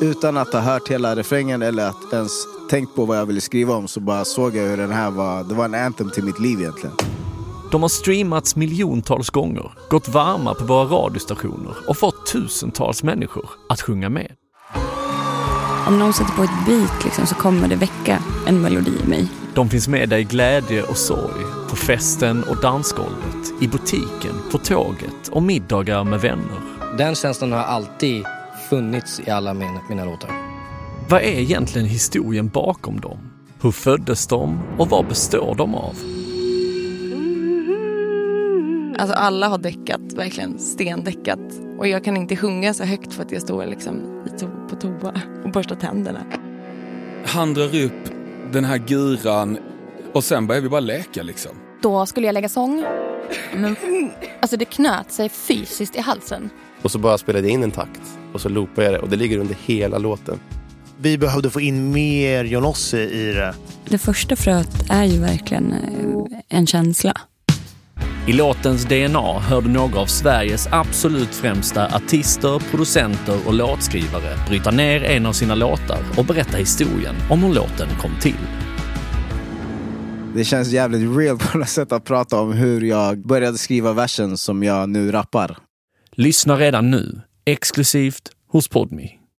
utan att ha hört hela refrängen eller att ens tänkt på vad jag ville skriva om så bara såg jag hur den här var, det var en anthem till mitt liv egentligen. De har streamats miljontals gånger, gått varma på våra radiostationer och fått tusentals människor att sjunga med. Om någon sätter på ett beat liksom, så kommer det väcka en melodi i mig. De finns med dig i glädje och sorg, på festen och dansgolvet, i butiken, på tåget och middagar med vänner. Den känslan har alltid funnits i alla mina, mina låtar. Vad är egentligen historien bakom dem? Hur föddes de och vad består de av? Alltså alla har däckat, verkligen stendäckat. Och jag kan inte sjunga så högt för att jag står liksom på toa och borstar tänderna. Han drar upp den här guran och sen börjar vi bara leka liksom. Då skulle jag lägga sång. Men, alltså det knöt sig fysiskt i halsen. Och så bara spelade jag in en takt och så loopade jag det och det ligger under hela låten. Vi behövde få in mer Jonossi i det. Det första fröet är ju verkligen eh, en känsla. I låtens DNA hör du några av Sveriges absolut främsta artister, producenter och låtskrivare bryta ner en av sina låtar och berätta historien om hur låten kom till. Det känns jävligt real på något sätt att prata om hur jag började skriva versen som jag nu rappar. Lyssna redan nu, exklusivt hos Podme.